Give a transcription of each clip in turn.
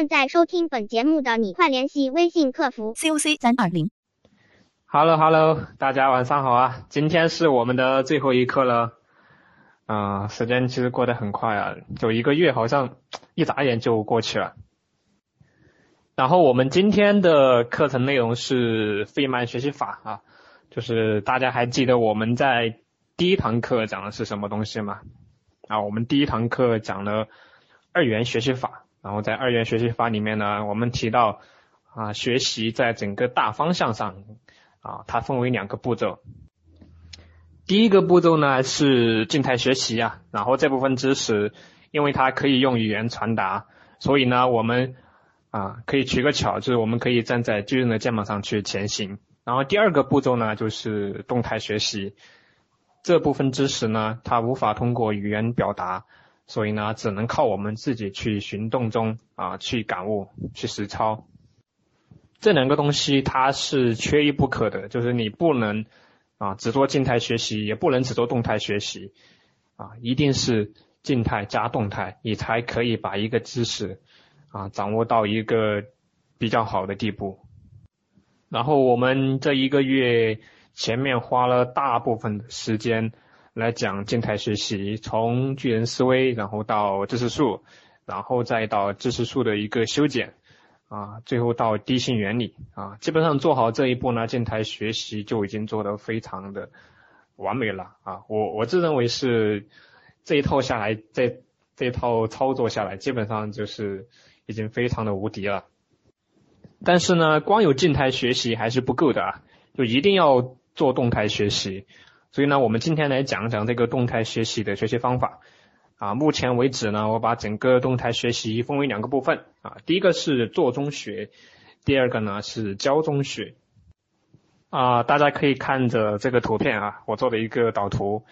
正在收听本节目的你，快联系微信客服 COC 三二零。Hello Hello，大家晚上好啊！今天是我们的最后一课了，啊、时间其实过得很快啊，就一个月好像一眨眼就过去了。然后我们今天的课程内容是费曼学习法啊，就是大家还记得我们在第一堂课讲的是什么东西吗？啊，我们第一堂课讲了二元学习法，然后在二元学习法里面呢，我们提到啊，学习在整个大方向上啊，它分为两个步骤。第一个步骤呢是静态学习啊，然后这部分知识因为它可以用语言传达，所以呢我们啊可以取个巧，就是我们可以站在巨人的肩膀上去前行。然后第二个步骤呢就是动态学习，这部分知识呢它无法通过语言表达，所以呢只能靠我们自己去行动中啊去感悟、去实操。这两个东西它是缺一不可的，就是你不能啊只做静态学习，也不能只做动态学习啊，一定是静态加动态，你才可以把一个知识啊掌握到一个比较好的地步。然后我们这一个月前面花了大部分的时间来讲静态学习，从巨人思维，然后到知识树，然后再到知识树的一个修剪。啊，最后到低性原理啊，基本上做好这一步呢，静态学习就已经做得非常的完美了啊。我我自认为是这一套下来，这这一套操作下来，基本上就是已经非常的无敌了。但是呢，光有静态学习还是不够的啊，就一定要做动态学习。所以呢，我们今天来讲讲这个动态学习的学习方法。啊，目前为止呢，我把整个动态学习分为两个部分啊，第一个是做中学，第二个呢是教中学。啊，大家可以看着这个图片啊，我做的一个导图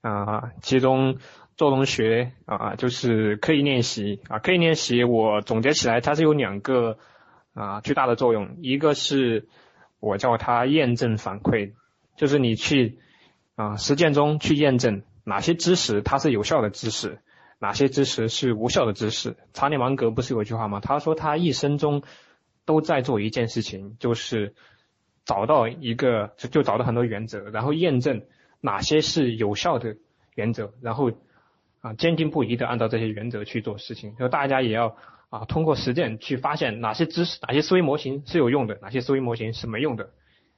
啊，其中做中学啊就是刻意练习啊，刻意练习我总结起来它是有两个啊巨大的作用，一个是我叫它验证反馈，就是你去啊实践中去验证。哪些知识它是有效的知识，哪些知识是无效的知识？查理芒格不是有一句话吗？他说他一生中都在做一件事情，就是找到一个就就找到很多原则，然后验证哪些是有效的原则，然后啊坚定不移的按照这些原则去做事情。就大家也要啊通过实践去发现哪些知识、哪些思维模型是有用的，哪些思维模型是没用的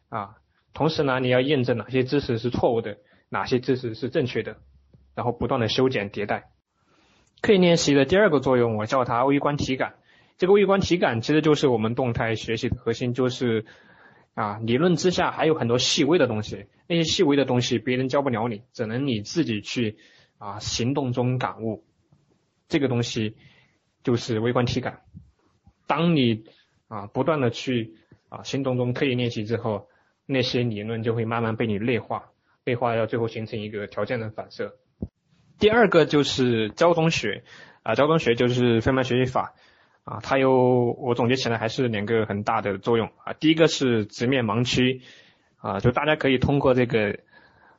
啊。同时呢，你要验证哪些知识是错误的。哪些知识是正确的，然后不断的修剪迭代。刻意练习的第二个作用，我叫它微观体感。这个微观体感其实就是我们动态学习的核心，就是啊理论之下还有很多细微的东西，那些细微的东西别人教不了你，只能你自己去啊行动中感悟。这个东西就是微观体感。当你啊不断的去啊行动中刻意练习之后，那些理论就会慢慢被你内化。内化要最后形成一个条件的反射。第二个就是交通学啊，交通学就是费曼学习法啊，它有我总结起来还是两个很大的作用啊。第一个是直面盲区啊，就大家可以通过这个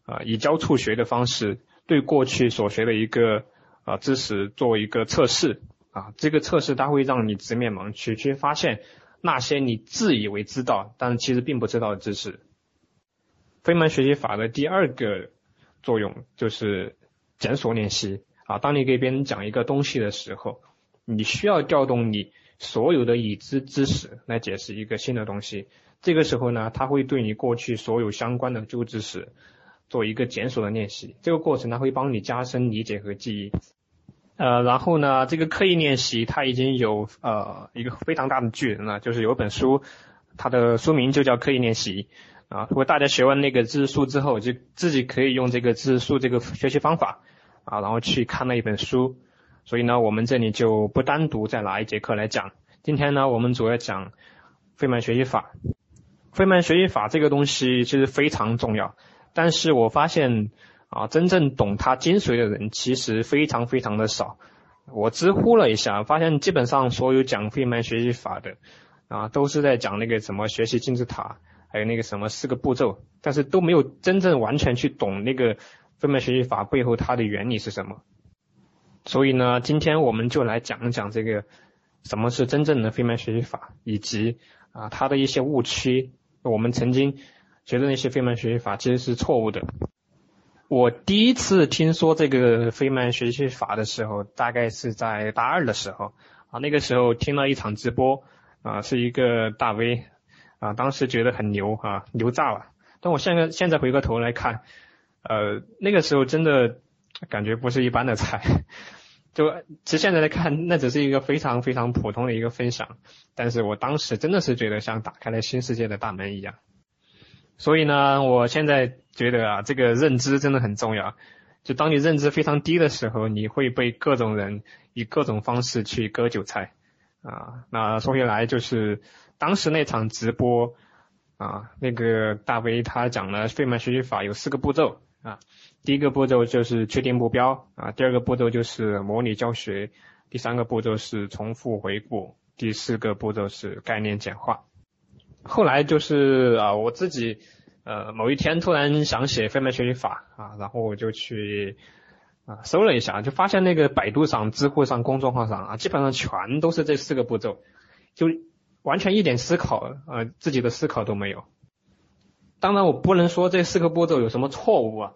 啊以教触学的方式，对过去所学的一个啊知识做一个测试啊，这个测试它会让你直面盲区，去发现那些你自以为知道，但是其实并不知道的知识。费曼学习法的第二个作用就是检索练习啊。当你给别人讲一个东西的时候，你需要调动你所有的已知知识来解释一个新的东西。这个时候呢，他会对你过去所有相关的旧知识做一个检索的练习。这个过程呢，会帮你加深理解和记忆。呃，然后呢，这个刻意练习它已经有呃一个非常大的巨人了，就是有本书，它的书名就叫刻意练习。啊，如果大家学完那个知识树之后，就自己可以用这个知识树这个学习方法啊，然后去看那一本书。所以呢，我们这里就不单独再拿一节课来讲。今天呢，我们主要讲费曼学习法。费曼学习法这个东西其实非常重要，但是我发现啊，真正懂它精髓的人其实非常非常的少。我知乎了一下，发现基本上所有讲费曼学习法的啊，都是在讲那个什么学习金字塔。还有那个什么四个步骤，但是都没有真正完全去懂那个费曼学习法背后它的原理是什么。所以呢，今天我们就来讲一讲这个什么是真正的费曼学习法，以及啊它的一些误区。我们曾经觉得那些费曼学习法其实是错误的。我第一次听说这个费曼学习法的时候，大概是在大二的时候啊，那个时候听了一场直播啊，是一个大 V 啊，当时觉得很牛啊，牛炸了。但我现在现在回过头来看，呃，那个时候真的感觉不是一般的菜。就其实现在来看，那只是一个非常非常普通的一个分享，但是我当时真的是觉得像打开了新世界的大门一样。所以呢，我现在觉得啊，这个认知真的很重要。就当你认知非常低的时候，你会被各种人以各种方式去割韭菜啊。那说回来，就是当时那场直播啊，那个大 V 他讲了费曼学习法有四个步骤啊。第一个步骤就是确定目标啊，第二个步骤就是模拟教学，第三个步骤是重复回顾，第四个步骤是概念简化。后来就是啊，我自己呃某一天突然想写费曼学习法啊，然后我就去啊搜了一下，就发现那个百度上、知乎上、公众号上啊，基本上全都是这四个步骤，就完全一点思考呃自己的思考都没有。当然我不能说这四个步骤有什么错误啊。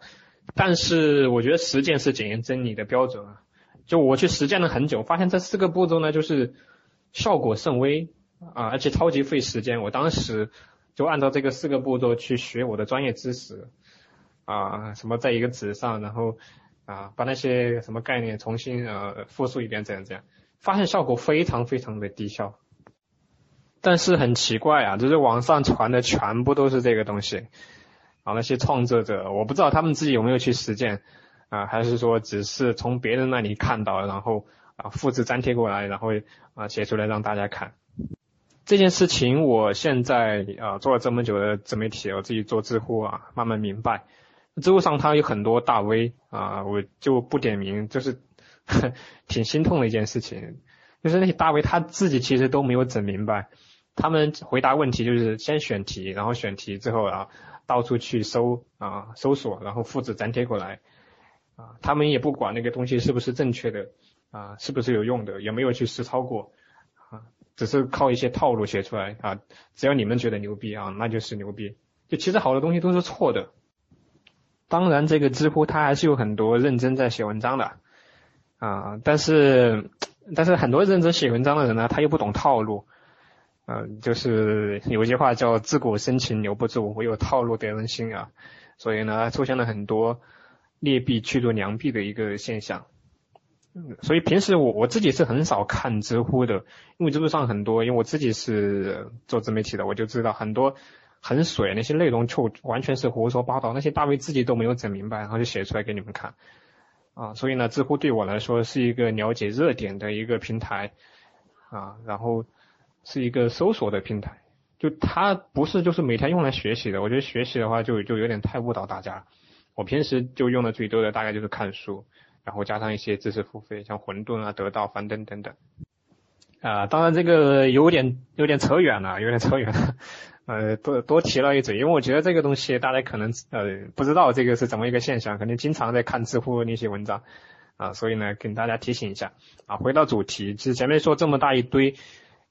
但是我觉得实践是检验真理的标准啊！就我去实践了很久，发现这四个步骤呢，就是效果甚微啊，而且超级费时间。我当时就按照这个四个步骤去学我的专业知识啊，什么在一个纸上，然后啊把那些什么概念重新呃复述一遍，这样这样，发现效果非常非常的低效。但是很奇怪啊，就是网上传的全部都是这个东西。啊，那些创作者，我不知道他们自己有没有去实践啊，还是说只是从别人那里看到，然后啊复制粘贴过来，然后啊写出来让大家看。这件事情，我现在啊做了这么久的自媒体，我自己做知乎啊，慢慢明白，知乎上它有很多大 V 啊，我就不点名，就是 挺心痛的一件事情，就是那些大 V 他自己其实都没有整明白，他们回答问题就是先选题，然后选题之后啊。到处去搜啊，搜索，然后复制粘贴过来。啊，他们也不管那个东西是不是正确的啊，是不是有用的，也没有去实操过，只是靠一些套路写出来啊，只要你们觉得牛逼啊，那就是牛逼。就其实好多东西都是错的。当然，这个知乎它还是有很多认真在写文章的啊，但是但是很多认真写文章的人呢，他又不懂套路。嗯，就是有一句话叫“自古深情留不住，唯有套路得人心”啊，所以呢，出现了很多劣币驱逐良币的一个现象。所以平时我我自己是很少看知乎的，因为知乎上很多，因为我自己是做自媒体的，我就知道很多很水那些内容就完全是胡说八道，那些大 V 自己都没有整明白，然后就写出来给你们看啊。所以呢，知乎对我来说是一个了解热点的一个平台啊，然后。是一个搜索的平台，就它不是就是每天用来学习的。我觉得学习的话就就有点太误导大家。我平时就用的最多的大概就是看书，然后加上一些知识付费，像混沌啊、得到、樊登等等。啊，当然这个有点有点扯远了，有点扯远了。呃，多多提了一嘴，因为我觉得这个东西大家可能呃不知道这个是怎么一个现象，肯定经常在看知乎那些文章啊，所以呢跟大家提醒一下啊。回到主题，其实前面说这么大一堆。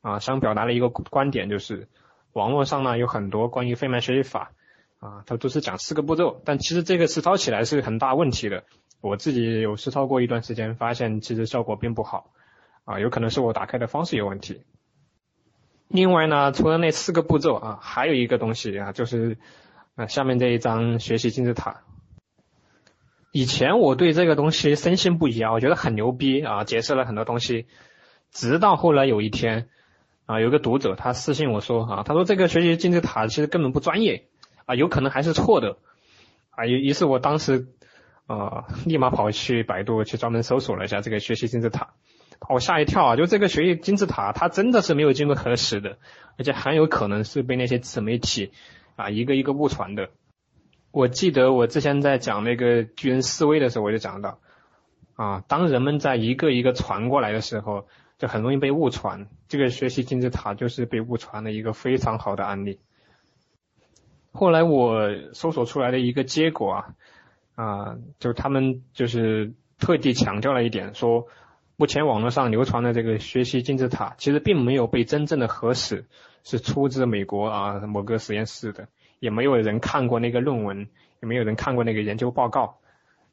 啊，想表达的一个观点就是，网络上呢有很多关于费曼学习法，啊，它都是讲四个步骤，但其实这个实操起来是很大问题的。我自己有实操过一段时间，发现其实效果并不好，啊，有可能是我打开的方式有问题。另外呢，除了那四个步骤啊，还有一个东西啊，就是啊下面这一张学习金字塔。以前我对这个东西深信不疑啊，我觉得很牛逼啊，解释了很多东西，直到后来有一天。啊，有个读者他私信我说啊，他说这个学习金字塔其实根本不专业啊，有可能还是错的啊。于于是我当时啊，立马跑去百度去专门搜索了一下这个学习金字塔，把我吓一跳啊！就这个学习金字塔，它真的是没有经过核实的，而且很有可能是被那些自媒体啊一个一个误传的。我记得我之前在讲那个巨人思维的时候，我就讲到啊，当人们在一个一个传过来的时候。就很容易被误传，这个学习金字塔就是被误传的一个非常好的案例。后来我搜索出来的一个结果啊，啊，就他们就是特地强调了一点，说目前网络上流传的这个学习金字塔，其实并没有被真正的核实是出自美国啊某个实验室的，也没有人看过那个论文，也没有人看过那个研究报告，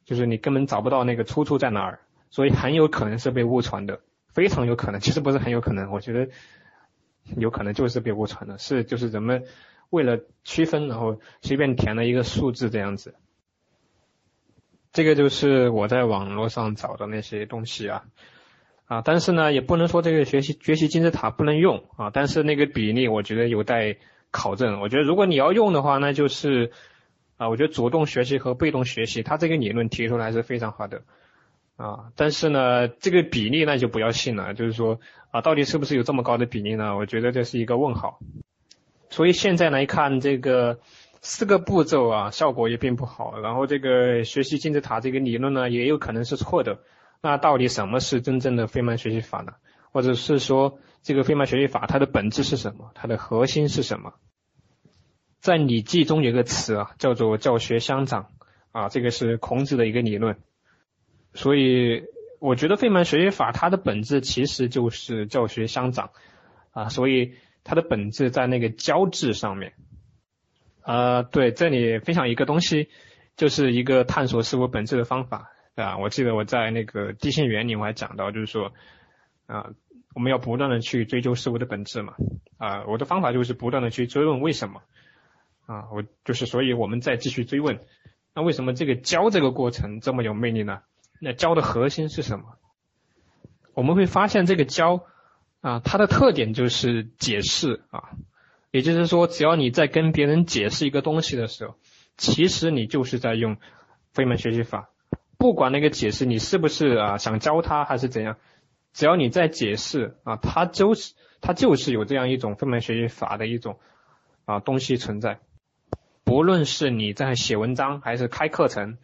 就是你根本找不到那个出处在哪儿，所以很有可能是被误传的，非常有可能，其实不是很有可能，我觉得有可能就是被误传的，是就是人们为了区分，然后随便填了一个数字这样子。这个就是我在网络上找的那些东西啊，啊，但是呢，也不能说这个学习学习金字塔不能用啊，但是那个比例我觉得有待考证。我觉得如果你要用的话，那就是啊，我觉得主动学习和被动学习，它这个理论提出来是非常好的啊，但是呢，这个比例那就不要信了，就是说啊，到底是不是有这么高的比例呢？我觉得这是一个问号。所以现在来看这个。四个步骤啊，效果也并不好。然后这个学习金字塔这个理论呢，也有可能是错的。那到底什么是真正的费曼学习法呢？或者是说，这个费曼学习法它的本质是什么？它的核心是什么？在《礼记》中有个词啊，叫做教学相长啊，这个是孔子的一个理论。所以我觉得费曼学习法它的本质其实就是教学相长啊，所以它的本质在那个教字上面。呃，对，这里分享一个东西，就是一个探索事物本质的方法，啊，我记得我在那个地心原理我还讲到，就是说，啊，我们要不断的去追究事物的本质嘛，啊，我的方法就是不断的去追问为什么，啊，我就是，所以我们再继续追问，那为什么这个教这个过程这么有魅力呢？那教的核心是什么？我们会发现这个教，啊，它的特点就是解释啊。也就是说，只要你在跟别人解释一个东西的时候，其实你就是在用费曼学习法。不管那个解释你是不是啊想教他还是怎样，只要你在解释啊，他就是他就是有这样一种费曼学习法的一种啊东西存在。不论是你在写文章，还是开课程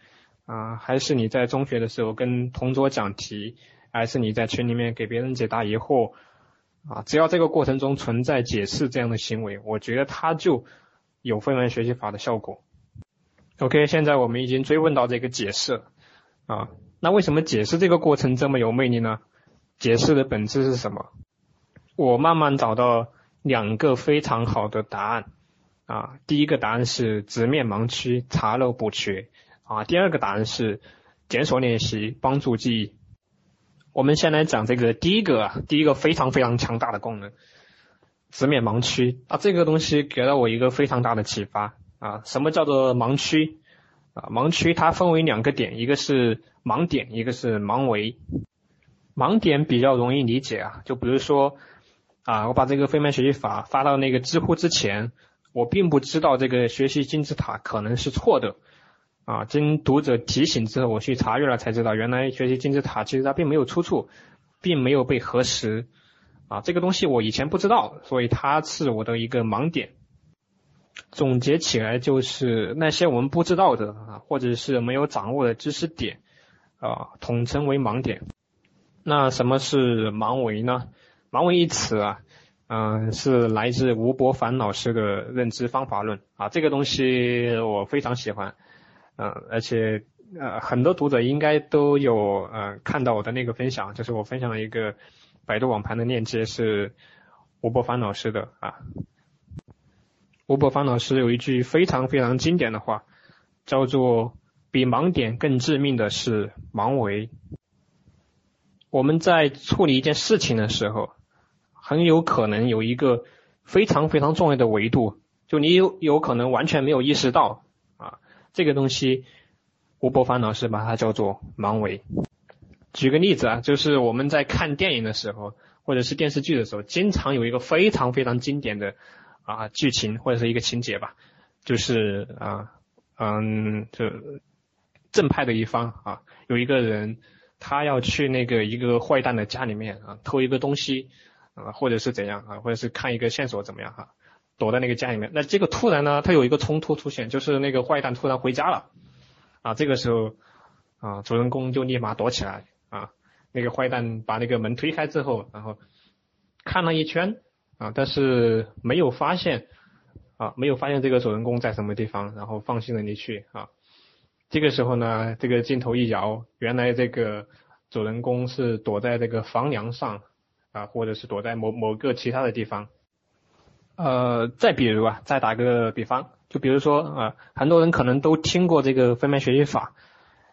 啊，还是你在中学的时候跟同桌讲题，还是你在群里面给别人解答疑惑。啊，只要这个过程中存在解释这样的行为，我觉得它就有费曼学习法的效果。OK，现在我们已经追问到这个解释啊，那为什么解释这个过程这么有魅力呢？解释的本质是什么？我慢慢找到两个非常好的答案啊，第一个答案是直面盲区，查漏补缺啊，第二个答案是检索练习，帮助记忆。我们先来讲这个第一个啊，第一个非常非常强大的功能，直面盲区啊，这个东西给了我一个非常大的启发啊。什么叫做盲区啊？盲区它分为两个点，一个是盲点，一个是盲维。盲点比较容易理解啊，就比如说啊，我把这个费曼学习法发到那个知乎之前，我并不知道这个学习金字塔可能是错的。啊，经读者提醒之后，我去查阅了，才知道原来学习金字塔其实它并没有出处，并没有被核实。啊，这个东西我以前不知道，所以它是我的一个盲点。总结起来就是那些我们不知道的啊，或者是没有掌握的知识点啊，统称为盲点。那什么是盲维呢？盲维一词啊，嗯，是来自吴伯凡老师的认知方法论啊，这个东西我非常喜欢。嗯，而且呃，很多读者应该都有呃看到我的那个分享，就是我分享了一个百度网盘的链接，是吴伯凡老师的啊。吴伯凡老师有一句非常非常经典的话，叫做“比盲点更致命的是盲维”。我们在处理一件事情的时候，很有可能有一个非常非常重要的维度，就你有有可能完全没有意识到。这个东西，吴伯凡老师把它叫做盲维。举个例子啊，就是我们在看电影的时候，或者是电视剧的时候，经常有一个非常非常经典的啊剧情或者是一个情节吧，就是啊嗯，就正派的一方啊，有一个人他要去那个一个坏蛋的家里面啊偷一个东西啊，或者是怎样啊，或者是看一个线索怎么样哈。躲在那个家里面，那这个突然呢，他有一个冲突出现，就是那个坏蛋突然回家了，啊，这个时候啊，主人公就立马躲起来啊，那个坏蛋把那个门推开之后，然后看了一圈啊，但是没有发现啊，没有发现这个主人公在什么地方，然后放心的离去啊，这个时候呢，这个镜头一摇，原来这个主人公是躲在这个房梁上啊，或者是躲在某某个其他的地方。呃，再比如啊，再打个比方，就比如说啊，很多人可能都听过这个费曼学习法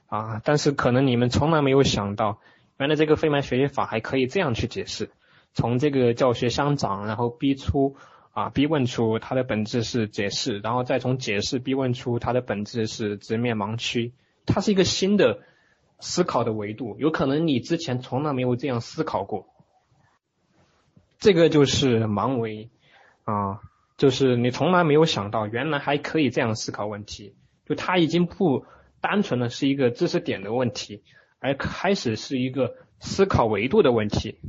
啊，但是可能你们从来没有想到，原来这个费曼学习法还可以这样去解释：从这个教学相长，然后逼出啊逼问出它的本质是解释，然后再从解释逼问出它的本质是直面盲区，它是一个新的思考的维度，有可能你之前从来没有这样思考过。这个就是盲维。啊，就是你从来没有想到，原来还可以这样思考问题，就它已经不单纯的是一个知识点的问题，而开始是一个思考维度的问题。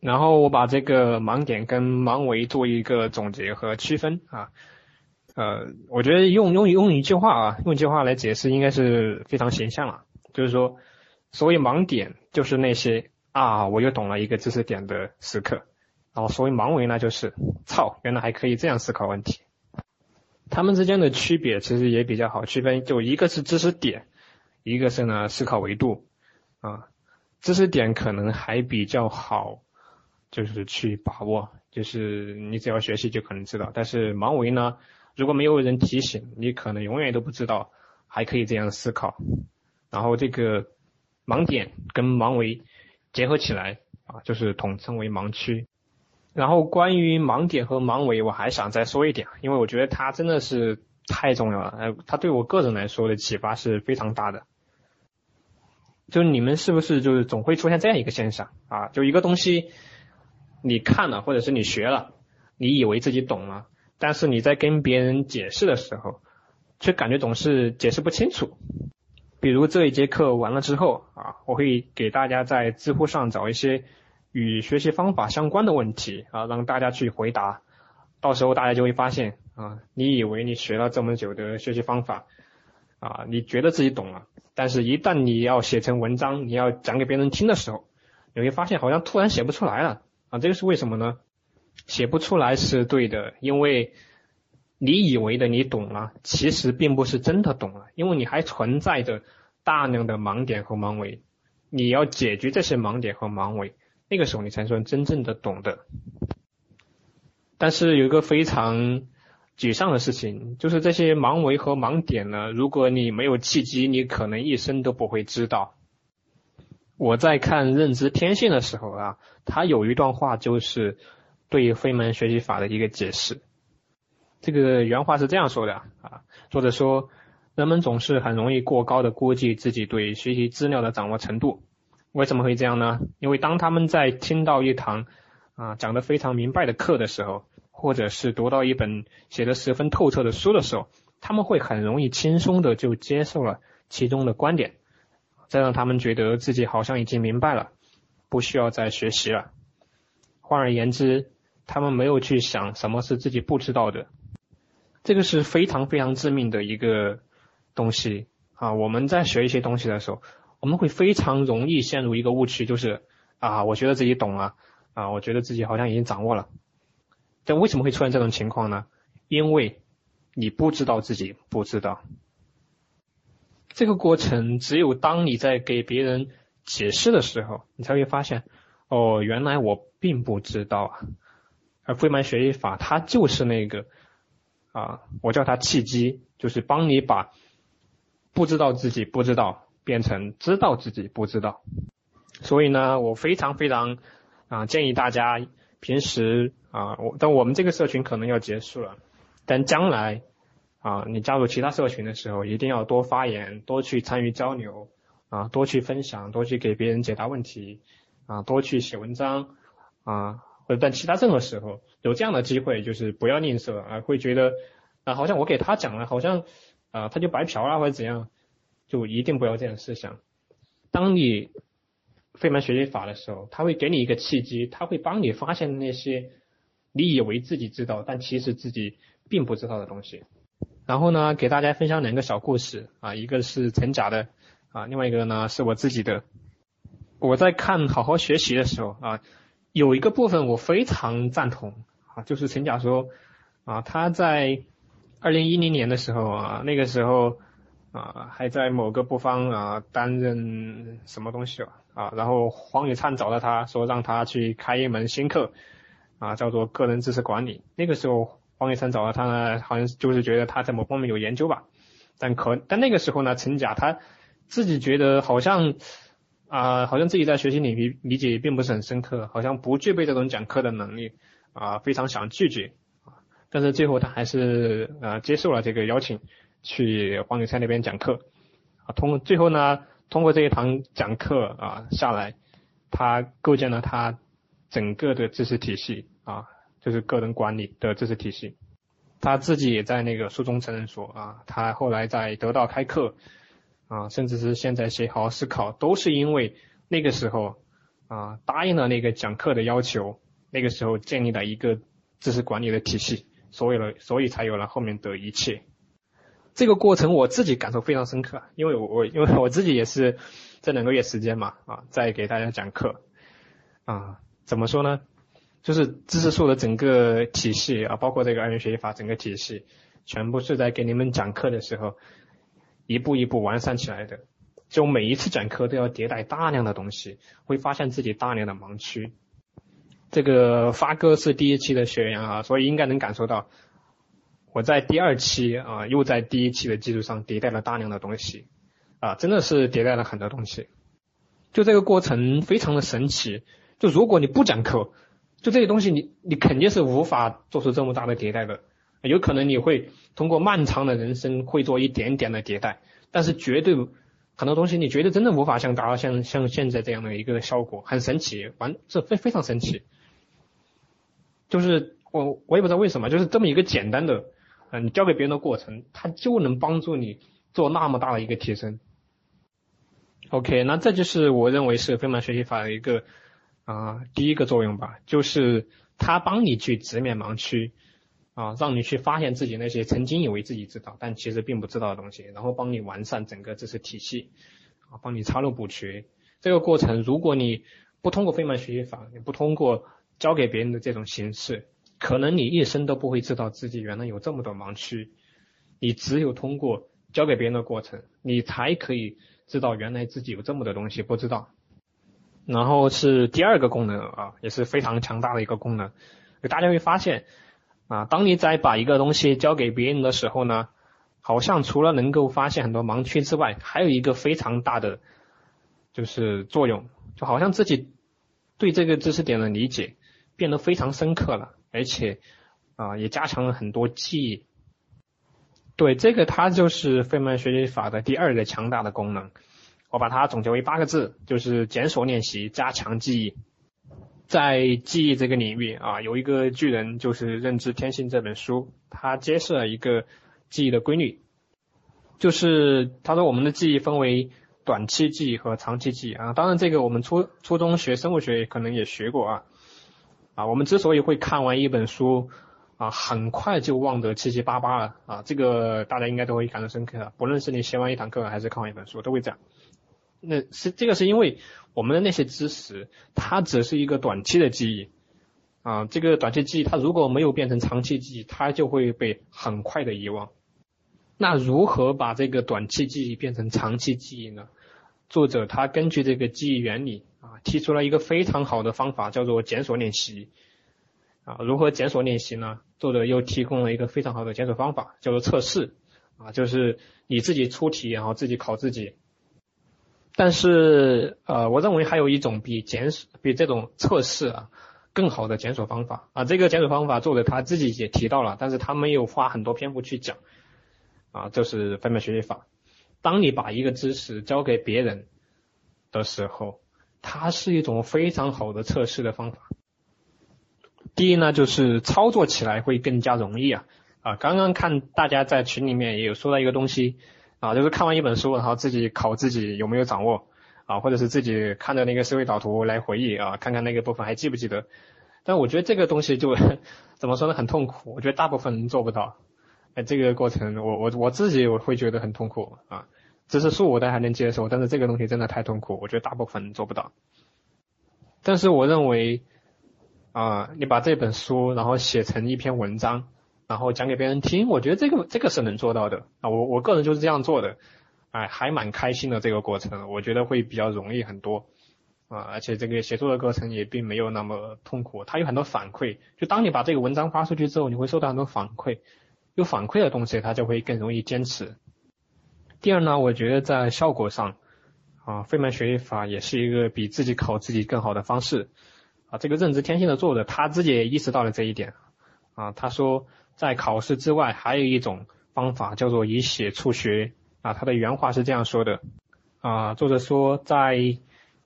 然后我把这个盲点跟盲维做一个总结和区分啊，呃，我觉得用用用一句话啊，用一句话来解释应该是非常形象了，就是说，所谓盲点就是那些啊，我又懂了一个知识点的时刻。然后所谓盲维呢，就是操，原来还可以这样思考问题。他们之间的区别其实也比较好区分，就一个是知识点，一个是呢思考维度啊。知识点可能还比较好，就是去把握，就是你只要学习就可能知道。但是盲维呢，如果没有人提醒，你可能永远都不知道还可以这样思考。然后这个盲点跟盲维结合起来啊，就是统称为盲区。然后关于盲点和盲维，我还想再说一点，因为我觉得它真的是太重要了，呃，它对我个人来说的启发是非常大的。就你们是不是就是总会出现这样一个现象啊？就一个东西你看了或者是你学了，你以为自己懂了，但是你在跟别人解释的时候，却感觉总是解释不清楚。比如这一节课完了之后啊，我会给大家在知乎上找一些。与学习方法相关的问题啊，让大家去回答，到时候大家就会发现啊，你以为你学了这么久的学习方法啊，你觉得自己懂了，但是一旦你要写成文章，你要讲给别人听的时候，你会发现好像突然写不出来了啊，这个是为什么呢？写不出来是对的，因为你以为的你懂了，其实并不是真的懂了，因为你还存在着大量的盲点和盲维，你要解决这些盲点和盲维。那个时候你才算真正的懂得，但是有一个非常沮丧的事情，就是这些盲维和盲点呢，如果你没有契机，你可能一生都不会知道。我在看认知天性的时候啊，他有一段话就是对非门学习法的一个解释。这个原话是这样说的啊，作者说，人们总是很容易过高的估计自己对学习资料的掌握程度。为什么会这样呢？因为当他们在听到一堂啊讲得非常明白的课的时候，或者是读到一本写得十分透彻的书的时候，他们会很容易轻松的就接受了其中的观点，这让他们觉得自己好像已经明白了，不需要再学习了。换而言之，他们没有去想什么是自己不知道的，这个是非常非常致命的一个东西啊！我们在学一些东西的时候。我们会非常容易陷入一个误区，就是啊，我觉得自己懂了，啊，我觉得自己好像已经掌握了。但为什么会出现这种情况呢？因为你不知道自己不知道。这个过程只有当你在给别人解释的时候，你才会发现，哦，原来我并不知道啊。而费曼学习法它就是那个啊，我叫它契机，就是帮你把不知道自己不知道。变成知道自己不知道，所以呢，我非常非常啊建议大家平时啊，我但我们这个社群可能要结束了，但将来啊，你加入其他社群的时候，一定要多发言，多去参与交流啊，多去分享，多去给别人解答问题啊，多去写文章啊，或者在其他任何时候有这样的机会，就是不要吝啬啊，会觉得啊，好像我给他讲了，好像啊他就白嫖了或者怎样。就一定不要这样思想。当你费曼学习法的时候，他会给你一个契机，他会帮你发现那些你以为自己知道，但其实自己并不知道的东西。然后呢，给大家分享两个小故事啊，一个是陈甲的啊，另外一个呢是我自己的。我在看好好学习的时候啊，有一个部分我非常赞同啊，就是陈甲说啊，他在二零一零年的时候啊，那个时候。啊，还在某个部方啊担任什么东西了啊，然后黄宇灿找到他说让他去开一门新课啊，叫做个人知识管理。那个时候黄宇灿找到他呢，好像就是觉得他在某方面有研究吧，但可但那个时候呢，陈甲他自己觉得好像啊，好像自己在学习领域理解并不是很深刻，好像不具备这种讲课的能力啊，非常想拒绝啊，但是最后他还是呃接受了这个邀请。去黄柳山那边讲课，啊，通最后呢，通过这一堂讲课啊下来，他构建了他整个的知识体系啊，就是个人管理的知识体系。他自己也在那个书中承认说啊，他后来在得到开课啊，甚至是现在写好好思考，都是因为那个时候啊答应了那个讲课的要求，那个时候建立了一个知识管理的体系，所以了，所以才有了后面的一切。这个过程我自己感受非常深刻，因为我我因为我自己也是这两个月时间嘛啊，在给大家讲课啊，怎么说呢？就是知识树的整个体系啊，包括这个二元学习法整个体系，全部是在给你们讲课的时候一步一步完善起来的。就每一次讲课都要迭代大量的东西，会发现自己大量的盲区。这个发哥是第一期的学员啊，所以应该能感受到。我在第二期啊，又在第一期的基础上迭代了大量的东西，啊，真的是迭代了很多东西。就这个过程非常的神奇。就如果你不讲课，就这些东西你你肯定是无法做出这么大的迭代的。有可能你会通过漫长的人生会做一点点的迭代，但是绝对很多东西你觉得真的无法像达到像像现在这样的一个效果，很神奇，完这非非常神奇。就是我我也不知道为什么，就是这么一个简单的。嗯，你教给别人的过程，它就能帮助你做那么大的一个提升。OK，那这就是我认为是费曼学习法的一个啊第一个作用吧，就是它帮你去直面盲区啊，让你去发现自己那些曾经以为自己知道但其实并不知道的东西，然后帮你完善整个知识体系啊，帮你查漏补缺。这个过程，如果你不通过费曼学习法，你不通过教给别人的这种形式。可能你一生都不会知道自己原来有这么多盲区，你只有通过教给别人的过程，你才可以知道原来自己有这么多东西不知道。然后是第二个功能啊，也是非常强大的一个功能。大家会发现啊，当你在把一个东西交给别人的时候呢，好像除了能够发现很多盲区之外，还有一个非常大的就是作用，就好像自己对这个知识点的理解变得非常深刻了。而且啊，也加强了很多记忆。对，这个它就是费曼学习法的第二个强大的功能。我把它总结为八个字，就是检索练习，加强记忆。在记忆这个领域啊，有一个巨人，就是《认知天性》这本书，它揭示了一个记忆的规律，就是他说我们的记忆分为短期记忆和长期记忆啊。当然，这个我们初初中学生物学可能也学过啊。啊，我们之所以会看完一本书啊，很快就忘得七七八八了啊，这个大家应该都会感到深刻的。不论是你学完一堂课还是看完一本书，都会这样。那是这个是因为我们的那些知识，它只是一个短期的记忆啊，这个短期记忆它如果没有变成长期记忆，它就会被很快的遗忘。那如何把这个短期记忆变成长期记忆呢？作者他根据这个记忆原理。啊，提出了一个非常好的方法，叫做检索练习。啊，如何检索练习呢？作者又提供了一个非常好的检索方法，叫做测试。啊，就是你自己出题，然后自己考自己。但是，呃，我认为还有一种比检索、比这种测试啊更好的检索方法。啊，这个检索方法作者他自己也提到了，但是他没有花很多篇幅去讲。啊，就是分别学习法。当你把一个知识交给别人的时候，它是一种非常好的测试的方法。第一呢，就是操作起来会更加容易啊啊！刚刚看大家在群里面也有说到一个东西啊，就是看完一本书，然后自己考自己有没有掌握啊，或者是自己看着那个思维导图来回忆啊，看看那个部分还记不记得。但我觉得这个东西就 怎么说呢，很痛苦。我觉得大部分人做不到。哎，这个过程我我我自己我会觉得很痛苦啊。知识树我倒还能接受，但是这个东西真的太痛苦，我觉得大部分人做不到。但是我认为，啊，你把这本书然后写成一篇文章，然后讲给别人听，我觉得这个这个是能做到的啊。我我个人就是这样做的哎，还蛮开心的这个过程，我觉得会比较容易很多啊，而且这个写作的过程也并没有那么痛苦，它有很多反馈，就当你把这个文章发出去之后，你会收到很多反馈，有反馈的东西，它就会更容易坚持。第二呢，我觉得在效果上啊，费曼学习法也是一个比自己考自己更好的方式啊，这个认知天性的作者他自己也意识到了这一点啊，他说在考试之外还有一种。方法叫做以写促学啊，他的原话是这样说的啊，作者说在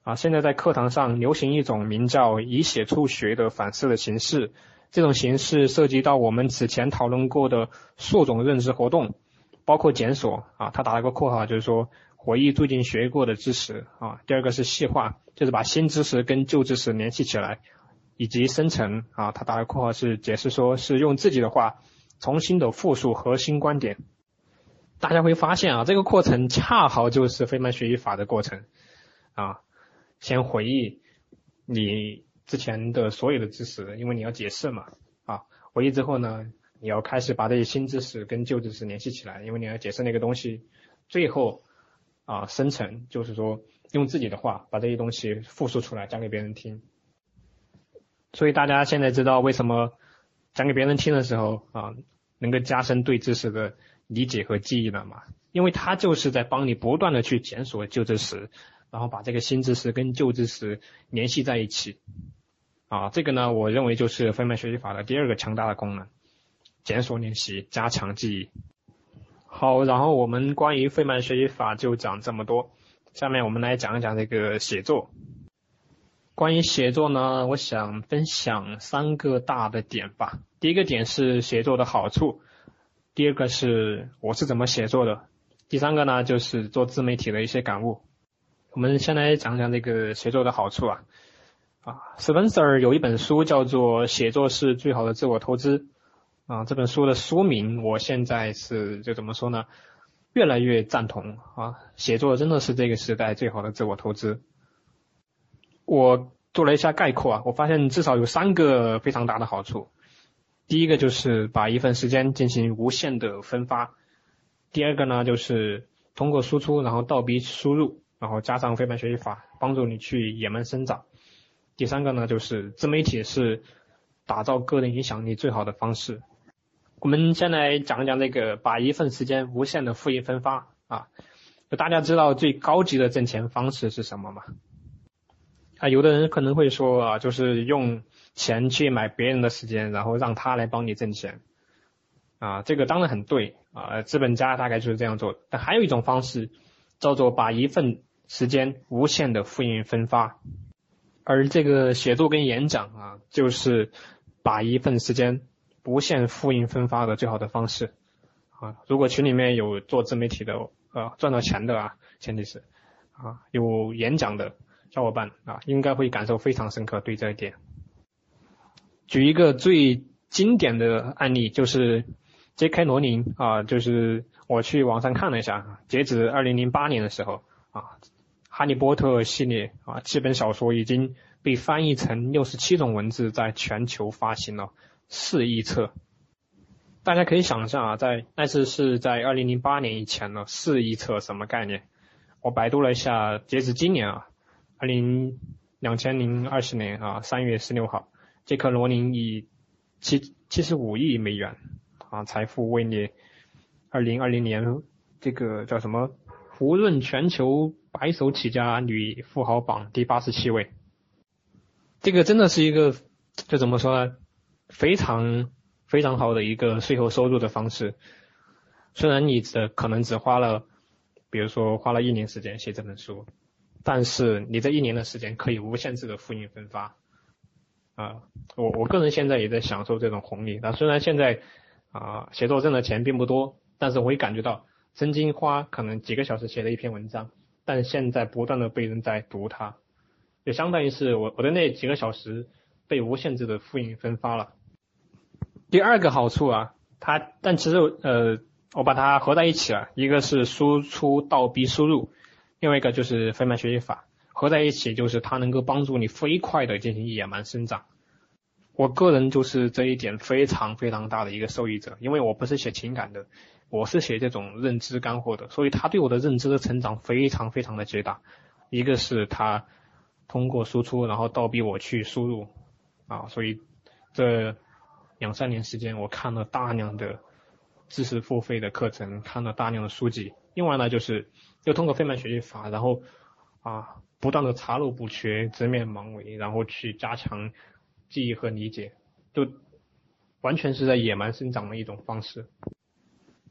啊现在在课堂上流行一种名叫以写促学的反思的形式，这种形式涉及到我们此前讨论过的数种认知活动，包括检索啊，他打了个括号，就是说回忆最近学过的知识啊，第二个是细化，就是把新知识跟旧知识联系起来，以及生成啊，他打了括号是解释说是用自己的话。重新的复述核心观点，大家会发现啊，这个过程恰好就是费曼学习法的过程啊。先回忆你之前的所有的知识，因为你要解释嘛啊。回忆之后呢，你要开始把这些新知识跟旧知识联系起来，因为你要解释那个东西。最后啊，生成就是说用自己的话把这些东西复述出来，讲给别人听。所以大家现在知道为什么？讲给别人听的时候啊，能够加深对知识的理解和记忆了嘛？因为它就是在帮你不断的去检索旧知识，然后把这个新知识跟旧知识联系在一起。啊，这个呢，我认为就是费曼学习法的第二个强大的功能：检索练习，加强记忆。好，然后我们关于费曼学习法就讲这么多，下面我们来讲一讲这个写作。关于写作呢，我想分享三个大的点吧。第一个点是写作的好处，第二个是我是怎么写作的，第三个呢就是做自媒体的一些感悟。我们先来讲讲这个写作的好处啊。啊，Spencer 有一本书叫做《写作是最好的自我投资》啊，这本书的书名我现在是就怎么说呢？越来越赞同啊，写作真的是这个时代最好的自我投资。我做了一下概括啊，我发现至少有三个非常大的好处。第一个就是把一份时间进行无限的分发。第二个呢，就是通过输出，然后倒逼输入，然后加上费曼学习法，帮助你去野蛮生长。第三个呢，就是自媒体是打造个人影响力最好的方式。我们先来讲讲这个把一份时间无限的复印分发啊。大家知道最高级的挣钱方式是什么吗？啊，有的人可能会说啊，就是用钱去买别人的时间，然后让他来帮你挣钱。啊，这个当然很对啊，资本家大概就是这样做的。但还有一种方式，叫做把一份时间无限的复印分发。而这个写作跟演讲啊，就是把一份时间无限复印分发的最好的方式。啊，如果群里面有做自媒体的，呃，赚到钱的啊，前提是啊，有演讲的。小伙伴啊，应该会感受非常深刻对这一点。举一个最经典的案例，就是 J.K. 罗琳啊，就是我去网上看了一下，截止二零零八年的时候啊，《哈利波特》系列啊，七本小说已经被翻译成六十七种文字，在全球发行了四亿册。大家可以想象啊，在那次是在二零零八年以前呢，四亿册什么概念？我百度了一下，截止今年啊。二零两千零二十年啊，三月十六号，杰克罗宁以七七十五亿美元啊财富位列二零二零年这个叫什么胡润全球白手起家女富豪榜第八十七位。这个真的是一个就怎么说呢？非常非常好的一个税后收入的方式。虽然你只可能只花了，比如说花了一年时间写这本书。但是你这一年的时间可以无限制的复印分发，啊，我我个人现在也在享受这种红利。那虽然现在啊写作挣的钱并不多，但是我也感觉到曾经花可能几个小时写的一篇文章，但现在不断的被人在读它，也相当于是我我的那几个小时被无限制的复印分发了。第二个好处啊，它但其实呃我把它合在一起了，一个是输出倒逼输入。另外一个就是费曼学习法，合在一起就是它能够帮助你飞快的进行野蛮生长。我个人就是这一点非常非常大的一个受益者，因为我不是写情感的，我是写这种认知干货的，所以他对我的认知的成长非常非常的巨大。一个是他通过输出，然后倒逼我去输入啊，所以这两三年时间我看了大量的知识付费的课程，看了大量的书籍。另外呢，就是又通过费曼学习法，然后啊不断的查漏补缺，直面盲维，然后去加强。记忆和理解，就完全是在野蛮生长的一种方式。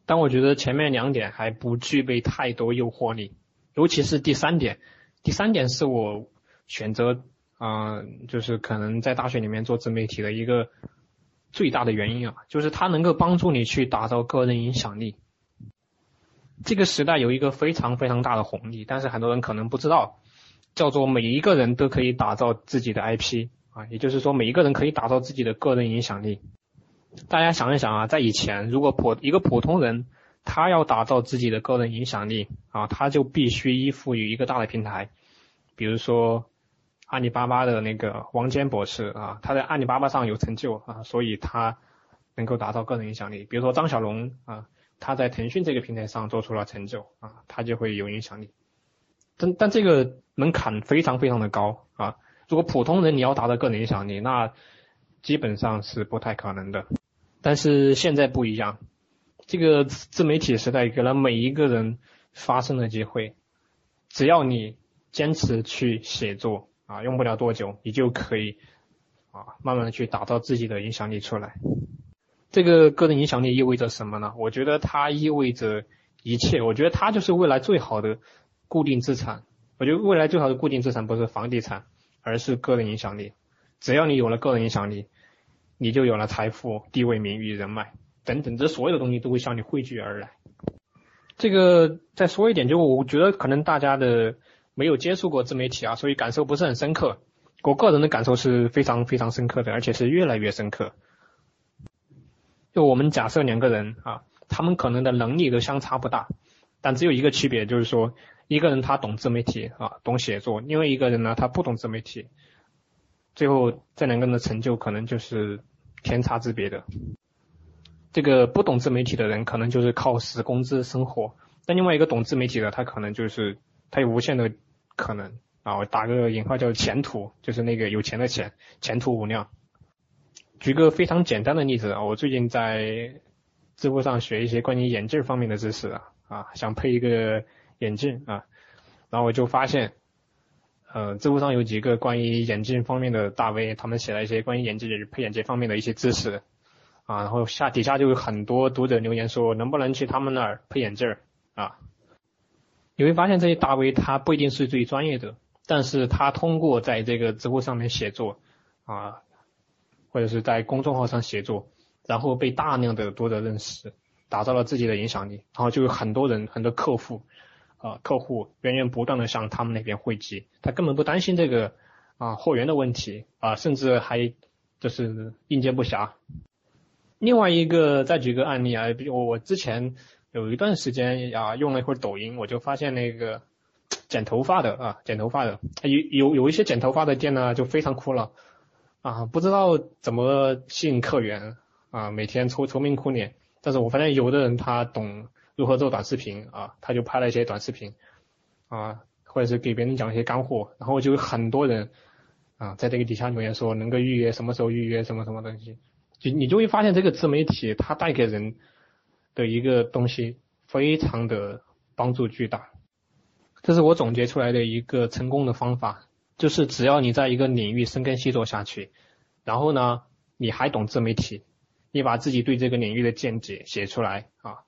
但我觉得前面两点还不具备太多诱惑力，尤其是第三点。第三点是我选择啊，就是可能在大学里面做自媒体的一个最大的原因啊，就是它能够帮助你去打造个人影响力。这个时代有一个非常非常大的红利，但是很多人可能不知道，叫做每一个人都可以打造自己的 IP。啊，也就是说，每一个人可以打造自己的个人影响力。大家想一想啊，在以前，如果普一个普通人，他要打造自己的个人影响力啊，他就必须依附于一个大的平台，比如说阿里巴巴的那个王坚博士啊，他在阿里巴巴上有成就啊，所以他能够打造个人影响力。比如说张小龙啊，他在腾讯这个平台上做出了成就啊，他就会有影响力。但但这个门槛非常非常的高啊。如果普通人你要达到个人影响力，那基本上是不太可能的。但是现在不一样，这个自媒体时代给了每一个人发声的机会。只要你坚持去写作啊，用不了多久，你就可以啊，慢慢的去打造自己的影响力出来。这个个人影响力意味着什么呢？我觉得它意味着一切。我觉得它就是未来最好的固定资产。我觉得未来最好的固定资产不是房地产。而是个人影响力，只要你有了个人影响力，你就有了财富、地位、名誉、人脉等等，这所有的东西都会向你汇聚而来。这个再说一点，就我觉得可能大家的没有接触过自媒体啊，所以感受不是很深刻。我个人的感受是非常非常深刻的，而且是越来越深刻。就我们假设两个人啊，他们可能的能力都相差不大，但只有一个区别，就是说。一个人他懂自媒体啊，懂写作；另外一个人呢，他不懂自媒体。最后这两个人的成就可能就是天差之别的。这个不懂自媒体的人可能就是靠死工资生活，但另外一个懂自媒体的，他可能就是他有无限的可能啊。我打个引号叫前途，就是那个有钱的钱，前途无量。举个非常简单的例子啊，我最近在知乎上学一些关于眼镜方面的知识啊，啊，想配一个。眼镜啊，然后我就发现，呃，知乎上有几个关于眼镜方面的大 V，他们写了一些关于眼镜配眼镜方面的一些知识啊，然后下底下就有很多读者留言说，能不能去他们那儿配眼镜啊？你会发现这些大 V 他不一定是最专业的，但是他通过在这个知乎上面写作啊，或者是在公众号上写作，然后被大量的读者认识，打造了自己的影响力，然后就有很多人很多客户。啊，客户源源不断的向他们那边汇集，他根本不担心这个啊货源的问题啊，甚至还就是应接不暇。另外一个再举个案例啊，比如我之前有一段时间啊用了一会儿抖音，我就发现那个剪头发的啊剪头发的有有有一些剪头发的店呢就非常苦恼啊，不知道怎么吸引客源啊，每天愁愁眉苦脸。但是我发现有的人他懂。如何做短视频啊？他就拍了一些短视频啊，或者是给别人讲一些干货，然后就有很多人啊在这个底下留言说能够预约什么时候预约什么什么东西，就你就会发现这个自媒体它带给人的一个东西非常的帮助巨大。这是我总结出来的一个成功的方法，就是只要你在一个领域深耕细作下去，然后呢你还懂自媒体，你把自己对这个领域的见解写出来啊。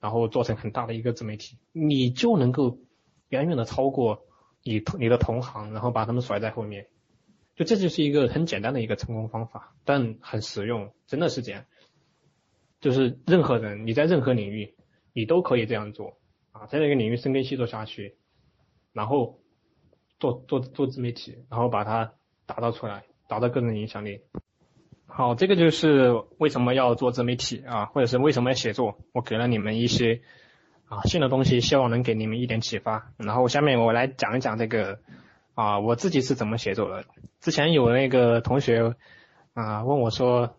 然后做成很大的一个自媒体，你就能够远远的超过你你的同行，然后把他们甩在后面。就这就是一个很简单的一个成功方法，但很实用，真的是这样。就是任何人你在任何领域，你都可以这样做啊，在那个领域深耕细作下去，然后做做做自媒体，然后把它打造出来，打造个人影响力。好，这个就是为什么要做自媒体啊，或者是为什么要写作。我给了你们一些啊新的东西，希望能给你们一点启发。然后下面我来讲一讲这个啊我自己是怎么写作的。之前有那个同学啊，问我说，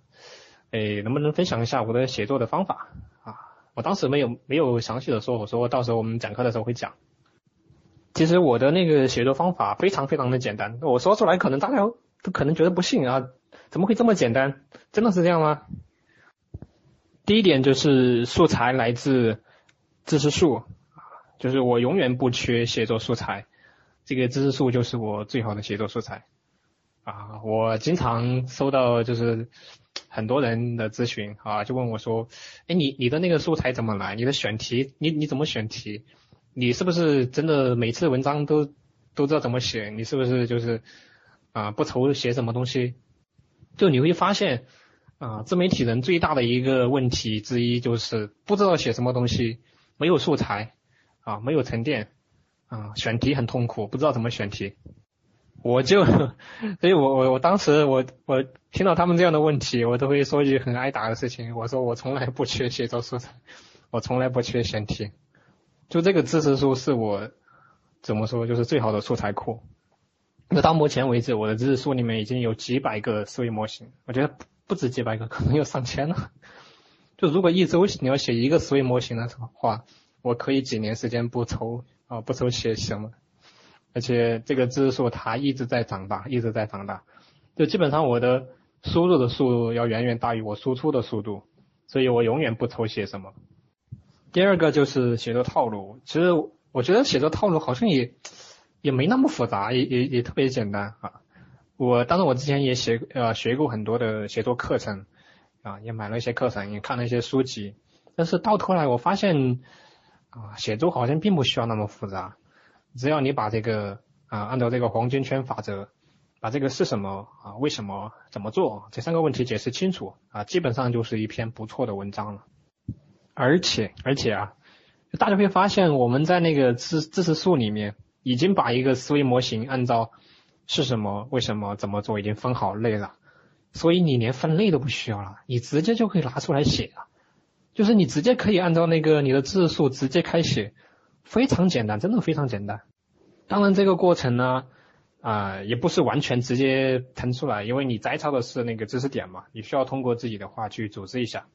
哎，能不能分享一下我的写作的方法啊？我当时没有没有详细的说，我说到时候我们讲课的时候会讲。其实我的那个写作方法非常非常的简单，我说出来可能大家都可能觉得不信啊，怎么会这么简单？真的是这样吗？第一点就是素材来自知识树啊，就是我永远不缺写作素材，这个知识树就是我最好的写作素材啊。我经常收到就是很多人的咨询啊，就问我说，哎，你你的那个素材怎么来？你的选题，你你怎么选题？你是不是真的每次文章都都知道怎么写？你是不是就是啊不愁写什么东西？就你会发现啊，自媒体人最大的一个问题之一就是不知道写什么东西，没有素材啊，没有沉淀啊，选题很痛苦，不知道怎么选题。我就，所以我我我当时我我听到他们这样的问题，我都会说一句很挨打的事情，我说我从来不缺写作素材，我从来不缺选题。就这个知识书是我怎么说，就是最好的素材库。那到目前为止，我的知识树里面已经有几百个思维模型，我觉得不止几百个，可能有上千了。就如果一周你要写一个思维模型的话，我可以几年时间不愁啊不愁写什么。而且这个知识树它一直在长大，一直在长大。就基本上我的输入的速度要远远大于我输出的速度，所以我永远不愁写什么。第二个就是写作套路，其实我觉得写作套路好像也也没那么复杂，也也也特别简单啊。我当然我之前也学呃学过很多的写作课程啊，也买了一些课程，也看了一些书籍，但是到头来我发现啊，写作好像并不需要那么复杂，只要你把这个啊按照这个黄金圈法则，把这个是什么啊为什么怎么做这三个问题解释清楚啊，基本上就是一篇不错的文章了。而且而且啊，大家会发现我们在那个知知识树里面已经把一个思维模型按照是什么、为什么、怎么做已经分好类了，所以你连分类都不需要了，你直接就可以拿出来写了，就是你直接可以按照那个你的字数直接开写，非常简单，真的非常简单。当然这个过程呢啊也不是完全直接腾出来，因为你摘抄的是那个知识点嘛，你需要通过自己的话去组织一下。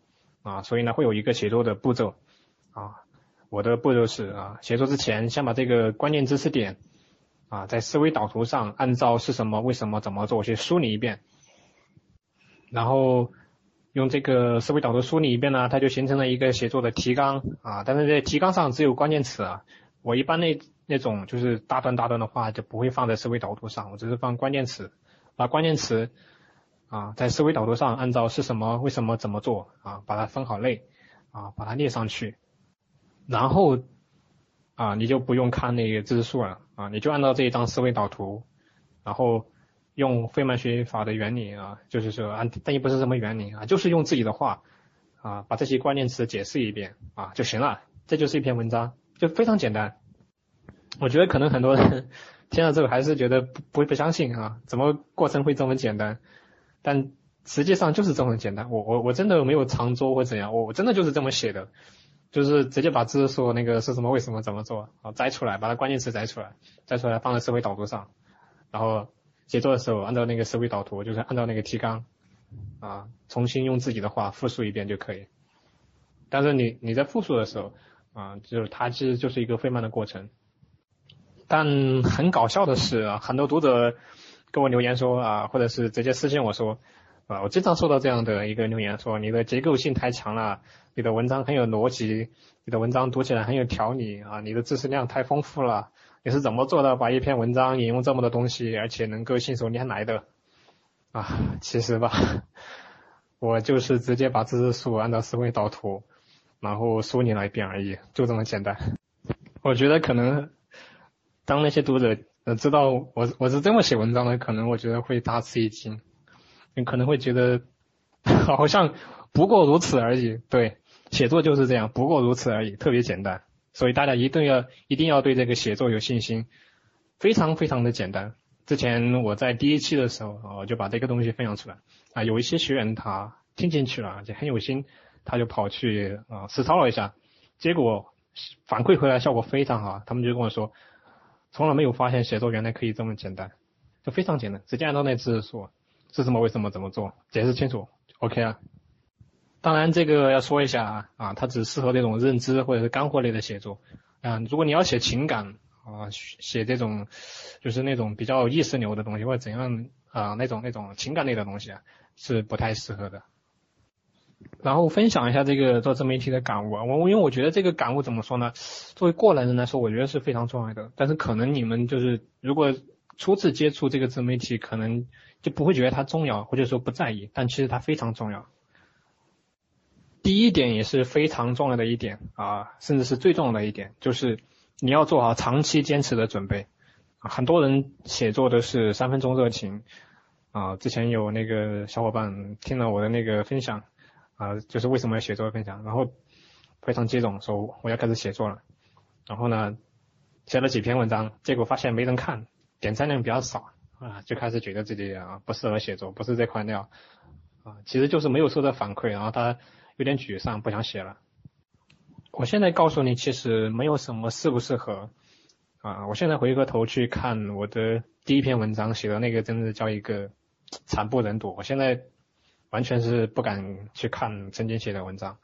啊，所以呢会有一个写作的步骤啊，我的步骤是啊，写作之前先把这个关键知识点啊，在思维导图上按照是什么、为什么、怎么做去梳理一遍，然后用这个思维导图梳理一遍呢，它就形成了一个写作的提纲啊，但是在提纲上只有关键词啊，我一般那那种就是大段大段的话就不会放在思维导图上，我只是放关键词，把关键词。啊，在思维导图上按照是什么、为什么、怎么做啊，把它分好类啊，把它列上去，然后啊，你就不用看那个知识树了啊，你就按照这一张思维导图，然后用费曼学习法的原理啊，就是说按，但也不是什么原理啊，就是用自己的话啊，把这些关键词解释一遍啊就行了，这就是一篇文章，就非常简单。我觉得可能很多人听了之后还是觉得不不不相信啊，怎么过程会这么简单？但实际上就是这么简单，我我我真的没有长做或怎样，我我真的就是这么写的，就是直接把知识树那个是什么为什么怎么做啊摘出来，把它关键词摘出来，摘出来放在思维导图上，然后写作的时候按照那个思维导图，就是按照那个提纲啊，重新用自己的话复述一遍就可以。但是你你在复述的时候啊，就是它其实就是一个费曼的过程。但很搞笑的是啊，很多读者。跟我留言说啊，或者是直接私信我说我经常收到这样的一个留言，说你的结构性太强了，你的文章很有逻辑，你的文章读起来很有条理啊，你的知识量太丰富了，你是怎么做到把一篇文章引用这么多东西，而且能够信手拈来的啊？其实吧，我就是直接把知识树按照思维导图，然后梳理了一遍而已，就这么简单。我觉得可能当那些读者。呃，知道我我是这么写文章的，可能我觉得会大吃一惊，你可能会觉得 好像不过如此而已。对，写作就是这样，不过如此而已，特别简单。所以大家一定要一定要对这个写作有信心，非常非常的简单。之前我在第一期的时候，我就把这个东西分享出来啊，有一些学员他听进去了，就很有心，他就跑去啊实操了一下，结果反馈回来效果非常好，他们就跟我说。从来没有发现写作原来可以这么简单，就非常简单，直接按照那知识树，是什么为什么怎么做，解释清楚，OK 啊。当然这个要说一下啊，啊，它只适合那种认知或者是干货类的写作，啊，如果你要写情感啊，写这种就是那种比较意识流的东西或者怎样啊那种那种情感类的东西啊，是不太适合的。然后分享一下这个做自媒体的感悟啊，我因为我觉得这个感悟怎么说呢？作为过来人来说，我觉得是非常重要的。但是可能你们就是如果初次接触这个自媒体，可能就不会觉得它重要，或者说不在意。但其实它非常重要。第一点也是非常重要的一点啊，甚至是最重要的一点，就是你要做好长期坚持的准备。很多人写作都是三分钟热情啊，之前有那个小伙伴听了我的那个分享。啊，就是为什么要写作分享，然后非常激动，说我要开始写作了。然后呢，写了几篇文章，结果发现没人看，点赞量比较少啊，就开始觉得自己啊不适合写作，不是这块料啊，其实就是没有收到反馈，然后他有点沮丧，不想写了。我现在告诉你，其实没有什么适不适合啊，我现在回过头去看我的第一篇文章写的那个，真的叫一个惨不忍睹。我现在。完全是不敢去看曾经写的文章，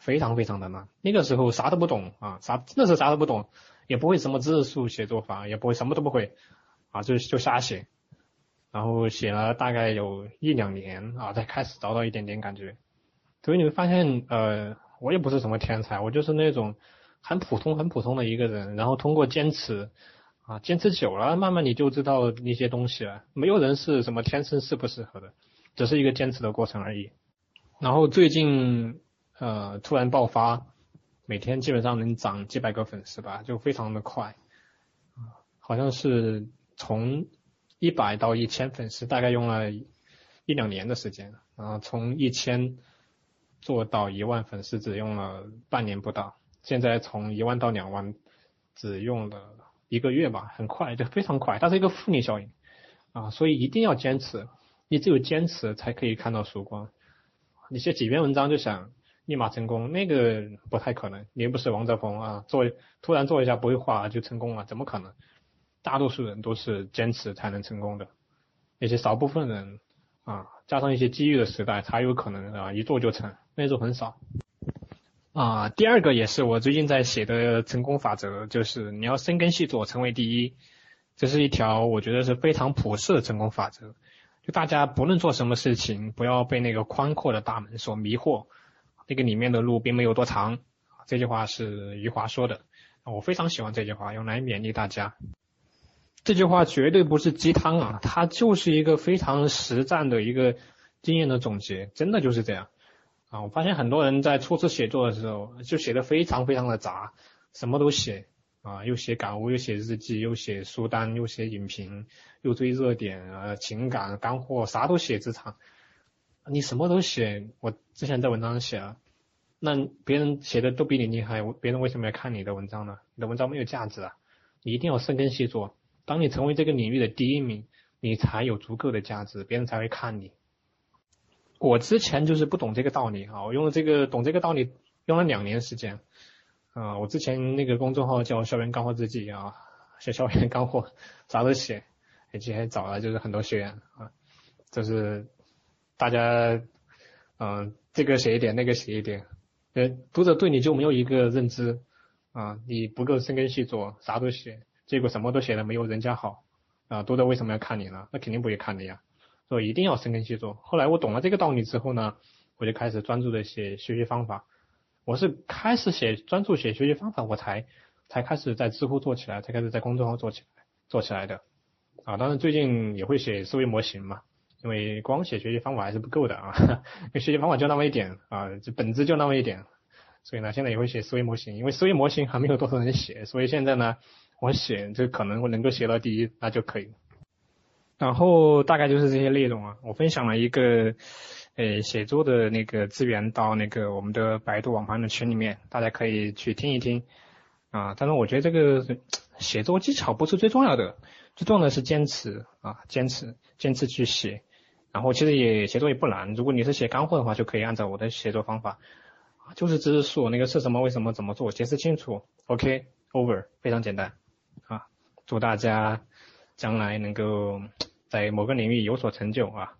非常非常的难。那个时候啥都不懂啊，啥真的是啥都不懂，也不会什么知识树写作法，也不会什么都不会啊，就就瞎写。然后写了大概有一两年啊，才开始找到一点点感觉。所以你会发现，呃，我也不是什么天才，我就是那种很普通很普通的一个人。然后通过坚持啊，坚持久了，慢慢你就知道一些东西了。没有人是什么天生适不适合的。只是一个坚持的过程而已，然后最近呃突然爆发，每天基本上能涨几百个粉丝吧，就非常的快，好像是从一百到一千粉丝大概用了一两年的时间，然后从一千做到一万粉丝只用了半年不到，现在从一万到两万只用了一个月吧，很快就非常快，它是一个复利效应啊，所以一定要坚持。你只有坚持才可以看到曙光。你写几篇文章就想立马成功，那个不太可能。你又不是王泽峰啊，做突然做一下不会画就成功了，怎么可能？大多数人都是坚持才能成功的，那些少部分人啊，加上一些机遇的时代才有可能啊一做就成，那种很少。啊，第二个也是我最近在写的成功法则，就是你要深耕细作，成为第一。这是一条我觉得是非常普世的成功法则。就大家不论做什么事情，不要被那个宽阔的大门所迷惑，那个里面的路并没有多长。这句话是余华说的，我非常喜欢这句话，用来勉励大家。这句话绝对不是鸡汤啊，它就是一个非常实战的一个经验的总结，真的就是这样啊。我发现很多人在初次写作的时候，就写的非常非常的杂，什么都写。啊，又写感悟，又写日记，又写书单，又写影评，又追热点，呃，情感干货，啥都写职场。你什么都写，我之前在文章写了，那别人写的都比你厉害，别人为什么要看你的文章呢？你的文章没有价值啊！你一定要深耕细作，当你成为这个领域的第一名，你才有足够的价值，别人才会看你。我之前就是不懂这个道理啊，我用了这个懂这个道理，用了两年时间。啊，我之前那个公众号叫校园干货日记啊，写校园干货，啥都写，而且还找了就是很多学员啊，就是大家嗯这个写一点，那个写一点，呃读者对你就没有一个认知啊，你不够深耕细作，啥都写，结果什么都写的没有人家好啊，读者为什么要看你呢？那肯定不会看你呀，所以一定要深耕细作。后来我懂了这个道理之后呢，我就开始专注的写学习方法。我是开始写专注写学习方法，我才才开始在知乎做起来，才开始在公众号做起来做起来的啊。当然最近也会写思维模型嘛，因为光写学习方法还是不够的啊，因 为学习方法就那么一点啊，就本质就那么一点，所以呢现在也会写思维模型，因为思维模型还没有多少人写，所以现在呢我写就可能我能够写到第一那就可以。然后大概就是这些内容啊，我分享了一个。呃，写作的那个资源到那个我们的百度网盘的群里面，大家可以去听一听啊。但是，我觉得这个写作技巧不是最重要的，最重要的是坚持啊，坚持，坚持去写。然后其实也写作也不难，如果你是写干货的话，就可以按照我的写作方法，就是知识树那个是什么，为什么，怎么做，解释清楚。OK，over，非常简单啊。祝大家将来能够在某个领域有所成就啊。